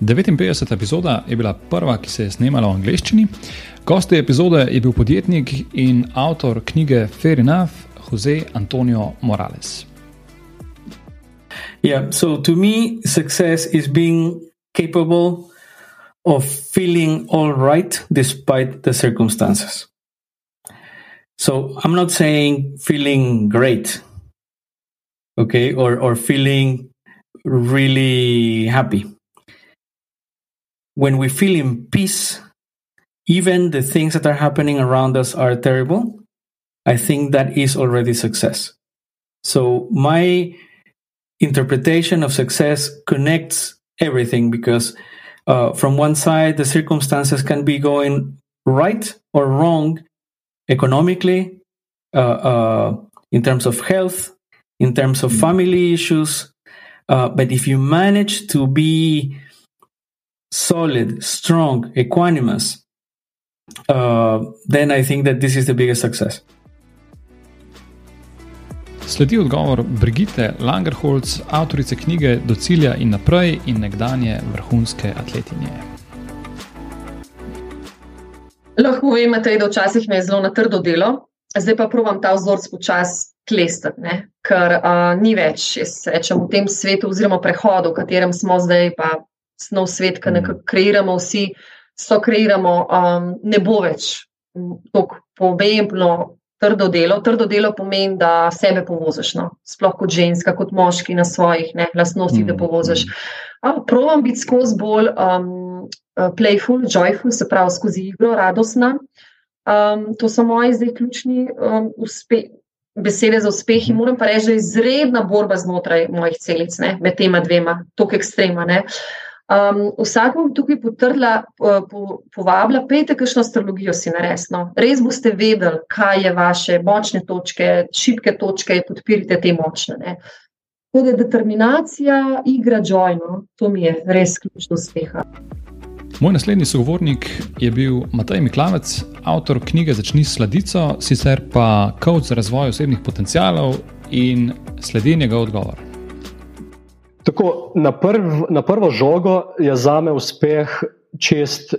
59. epizoda je bila prva, ki se je snemala v angleščini. Gost te epizode je bil podjetnik in avtor knjige Fair Enough, Jose Antonio Morales. Yeah, so to me, success is being capable of feeling all right despite the circumstances. So I'm not saying feeling great, okay, or, or feeling really happy. When we feel in peace, even the things that are happening around us are terrible, I think that is already success. So my interpretation of success connects everything because uh, from one side, the circumstances can be going right or wrong economically, uh, uh, in terms of health, in terms of family issues. Uh, but if you manage to be solid, strong, equanimous, uh, then I think that this is the biggest success. Sledi odgovor Brigitte Langerholz, avtorice knjige Do cilja in naprej in nekdanje vrhunske atletinje. Lahko vem, da včasih me je zelo na trdo delo, zdaj pa provam ta vzorc počasi klestati, ker uh, ni več, jaz rečem, v tem svetu, oziroma prehodu, v katerem smo zdaj, pa snov svet, ki nekako kreiramo vsi, so kreiramo, um, ne bo več tako pomembno trdo delo. Trdo delo pomeni, da sebe povoziš, no? sploh kot ženska, kot moški na svojih ne, lastnostih, mm. da povoziš. Provam biti skozi bolj um, playful, joyful, se pravi skozi igro, radostna. Um, to so moji zdaj ključni um, uspe, besede za uspeh. In moram pa reči, da je izredna borba znotraj mojih celic, ne, med tema dvema, tako ekstrema. Ne. Um, vsak bom tukaj potrdila, po, povabila, pejte kakšno astrologijo si naresno. Res boste vedeli, kaj je vaše močne točke, šibke točke, podpirite te močne. Ne. Tudi determinacija, igra džojno, to mi je res ključ do uspeha. Moj naslednji sogovornik je bil Matej Miklavec, avtor knjige Začni s sladico, sicer pa coach za razvoj osebnih potencialov in sledenjega odgovora. Tako, na, prv, na prvo žogo je za me uspeh čist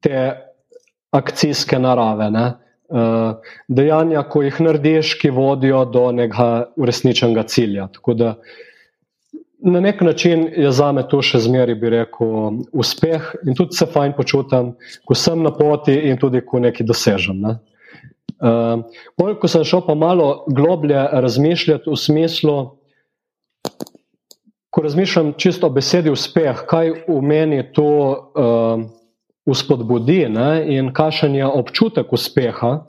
te akcijske narave. Ne? Uh, dejanja, ko jih narediš, ki vodijo do nekega uresničenega cilja. Tako da na nek način je za me to še zmeraj, bi rekel, uspeh in tudi se fajn počutim, ko sem na poti in tudi ko nekaj dosežem. Ne? Uh, ko sem šel pa malo globlje razmišljati v smislu, ko razmišljam čisto o besedi uspeh, kaj v meni to uh, uspodbudi ne, in kakšen je občutek uspeha,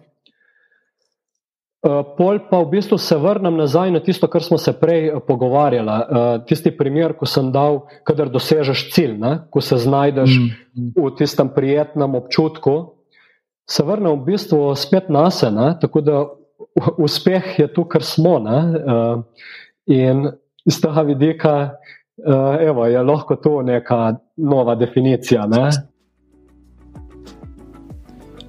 pol pa v bistvu se vrnem nazaj na tisto, kar smo se prej uh, pogovarjali. Uh, tisti primer, ko sem dal, kadar dosežeš cilj, ne, ko se znajdeš mm. v tistem prijetnem občutku, se vrnem v bistvu spet na sebe, tako da uspeh je tu, kar smo. Ne, In iz tega vidika evo, je lahko to neka nova definicija. Ne?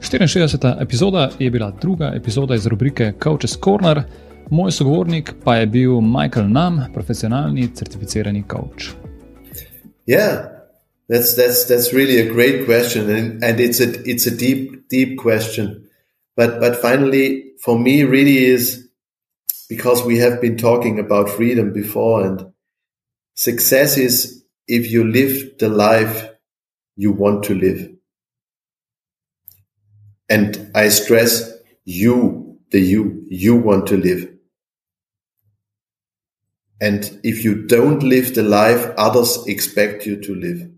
64. epizoda je bila druga epizoda iz rubrike Coach's Corner, moj sogovornik pa je bil Michael Nam, profesionalni certificirani coach. Yeah, that's that's that's really a great question, and, and it's a it's a deep deep question. But but finally, for me, really is because we have been talking about freedom before, and success is if you live the life you want to live. And I stress you, the you, you want to live. And if you don't live the life others expect you to live.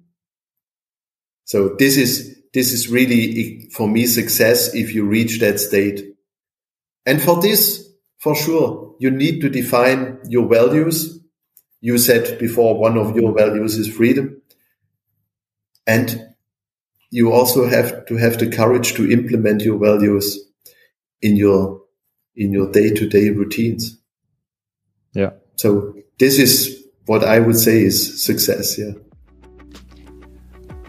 So this is, this is really for me success if you reach that state. And for this, for sure, you need to define your values. You said before one of your values is freedom. And you also have to have the courage to implement your values in your in your day-to-day routines. Yeah. So this is what I would say is success, yeah.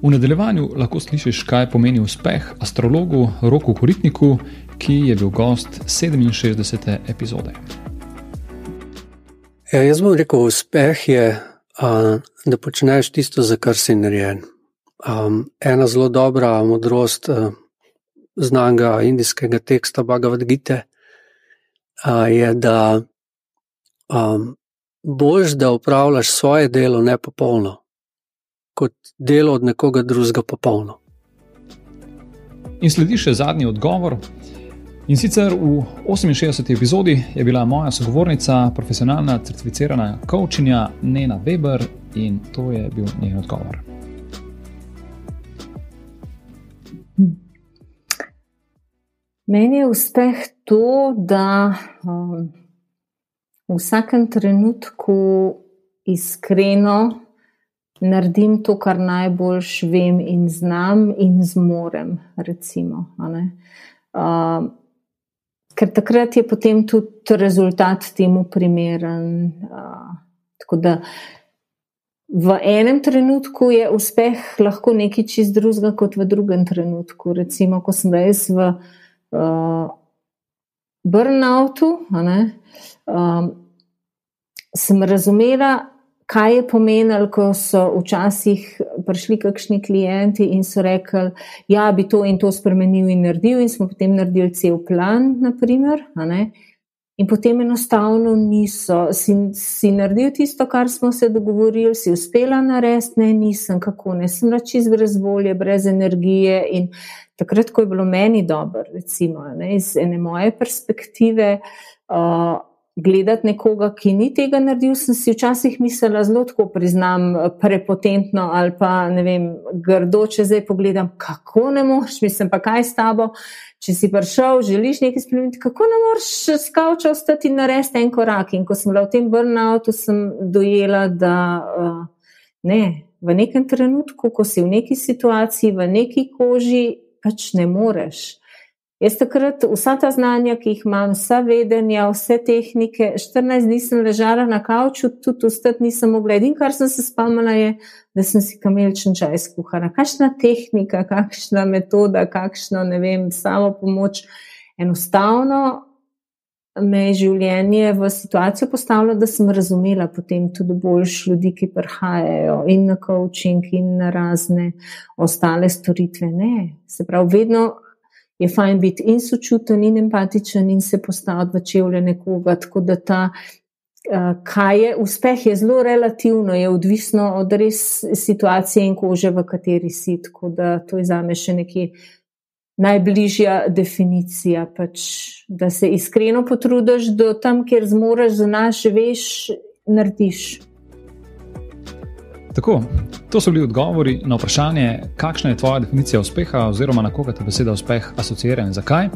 V nadaljevanju lahko slišiš, kaj pomeni uspeh astrologu Roku Koritniku, ki je bil gost 67. epizode. Ja, jaz bom rekel, uspeh je, a, da počneš tisto, za kar si narejen. Um, ena zelo dobra modrost uh, znanega indijskega teksta Bhagavad Gita uh, je, da um, boš, da upravljaš svoje delo nepopolno, kot delo od nekoga drugega popolno. In sledi še zadnji odgovor. In sicer v 68. epizodi je bila moja sogovornica, profesionalna certificirana coachinja Nena Weber, in to je bil njen odgovor. Meni je uspeh to, da um, v vsakem trenutku iskreno naredim to, kar najboljš vem in znam in zmorem. Recimo, um, ker takrat je potem tudi rezultat temu primeren. Uh, tako da v enem trenutku je uspeh lahko nekaj čist drugega, kot v drugem trenutku. Recimo, ko sem res v uh, burnoutu, um, sem razumela, kaj je pomenilo, ko so včasih prišli kakšni klienti in so rekli, da ja, bi to in to spremenil in naredil, in smo potem naredili cel plan. Naprimer, In potem enostavno niso. Si, si naredil tisto, kar smo se dogovorili, si uspela narediti, ne, nisem, kako ne, sem čez brez volje, brez energije. In takrat, ko je bilo meni dobro, recimo, ne, iz ene moje perspektive, uh, gledati nekoga, ki ni tega naredil, sem si včasih mislila zelo tako, priznam, prepotentno ali pa ne vem, grdo, če zdaj pogledam, kako ne moreš, mislim pa kaj s tabo. Če si prišel, želiš nekaj spremeniti, kako ne moreš skavča ostati in narediti en korak. In ko sem bila v tem burnoutu, sem dojela, da uh, ne, v nekem trenutku, ko si v neki situaciji, v neki koži, pač ne moreš. Jaz takrat vsa ta znanja, ki jih imam, vsa vedenja, vse tehnike, 14 dni sem ležala na kavču, tudi ustati nisem mogla. Edino, kar sem se spomnila, je, da sem si kameličen čaj skuhala. Kakšna tehnika, kakšna metoda, kakšno, ne vem, samo pomoč. Enostavno me je življenje v situacijo postavilo, da sem razumela potem tudi boljš ljudi, ki prihajajo in na coaching in na razne ostale storitve. Ne, se pravi, vedno je fajn biti in sočuten, in empatičen, in se postaviti v čevlje nekoga. Tako da ta, uh, kaj je uspeh, je zelo relativno, je odvisno od res situacije in kože, v kateri si. Tako da to je za me še nekaj. Najbližja definicija, pač, da se iskreno potrudiš, da tam, kjer zmoriš, znaš, veš, narediš. Tako, to so bili odgovori na vprašanje, kakšna je tvoja definicija uspeha, oziroma na koga te beseda uspeh asociira in zakaj.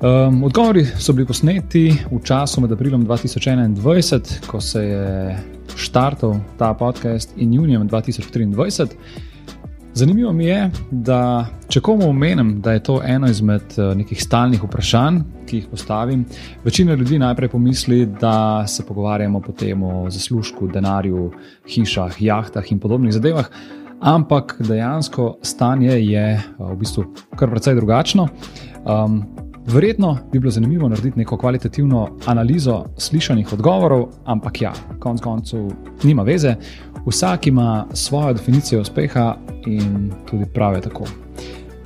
Um, odgovori so bili posneti v času med aprilom 2021, ko se je štartal ta podcast, in junijem 2023. Zanimivo mi je, da če komu omenim, da je to eno izmed eh, nekih stalnih vprašanj, ki jih postavim, večina ljudi najprej pomisli, da se pogovarjamo potem o zaslužku, denarju, hišah, jahtah in podobnih zadevah. Ampak dejansko stanje je eh, v bistvu kar precej drugačno. Um, verjetno bi bilo zanimivo narediti neko kvalitativno analizo slišanih odgovorov, ampak ja, konec koncev nima veze. Vsak ima svojo definicijo uspeha in tudi pravi tako.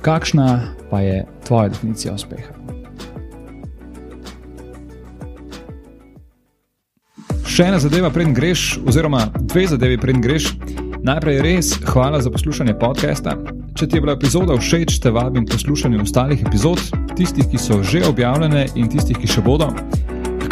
Kakšna pa je tvoja definicija uspeha? Še ena zadeva, preden greš, oziroma dve zadevi, preden greš. Najprej res hvala za poslušanje podcasta. Če ti je bila epizoda všeč, te vabim poslušati ostalih epizod, tistih, ki so že objavljene in tistih, ki še bodo.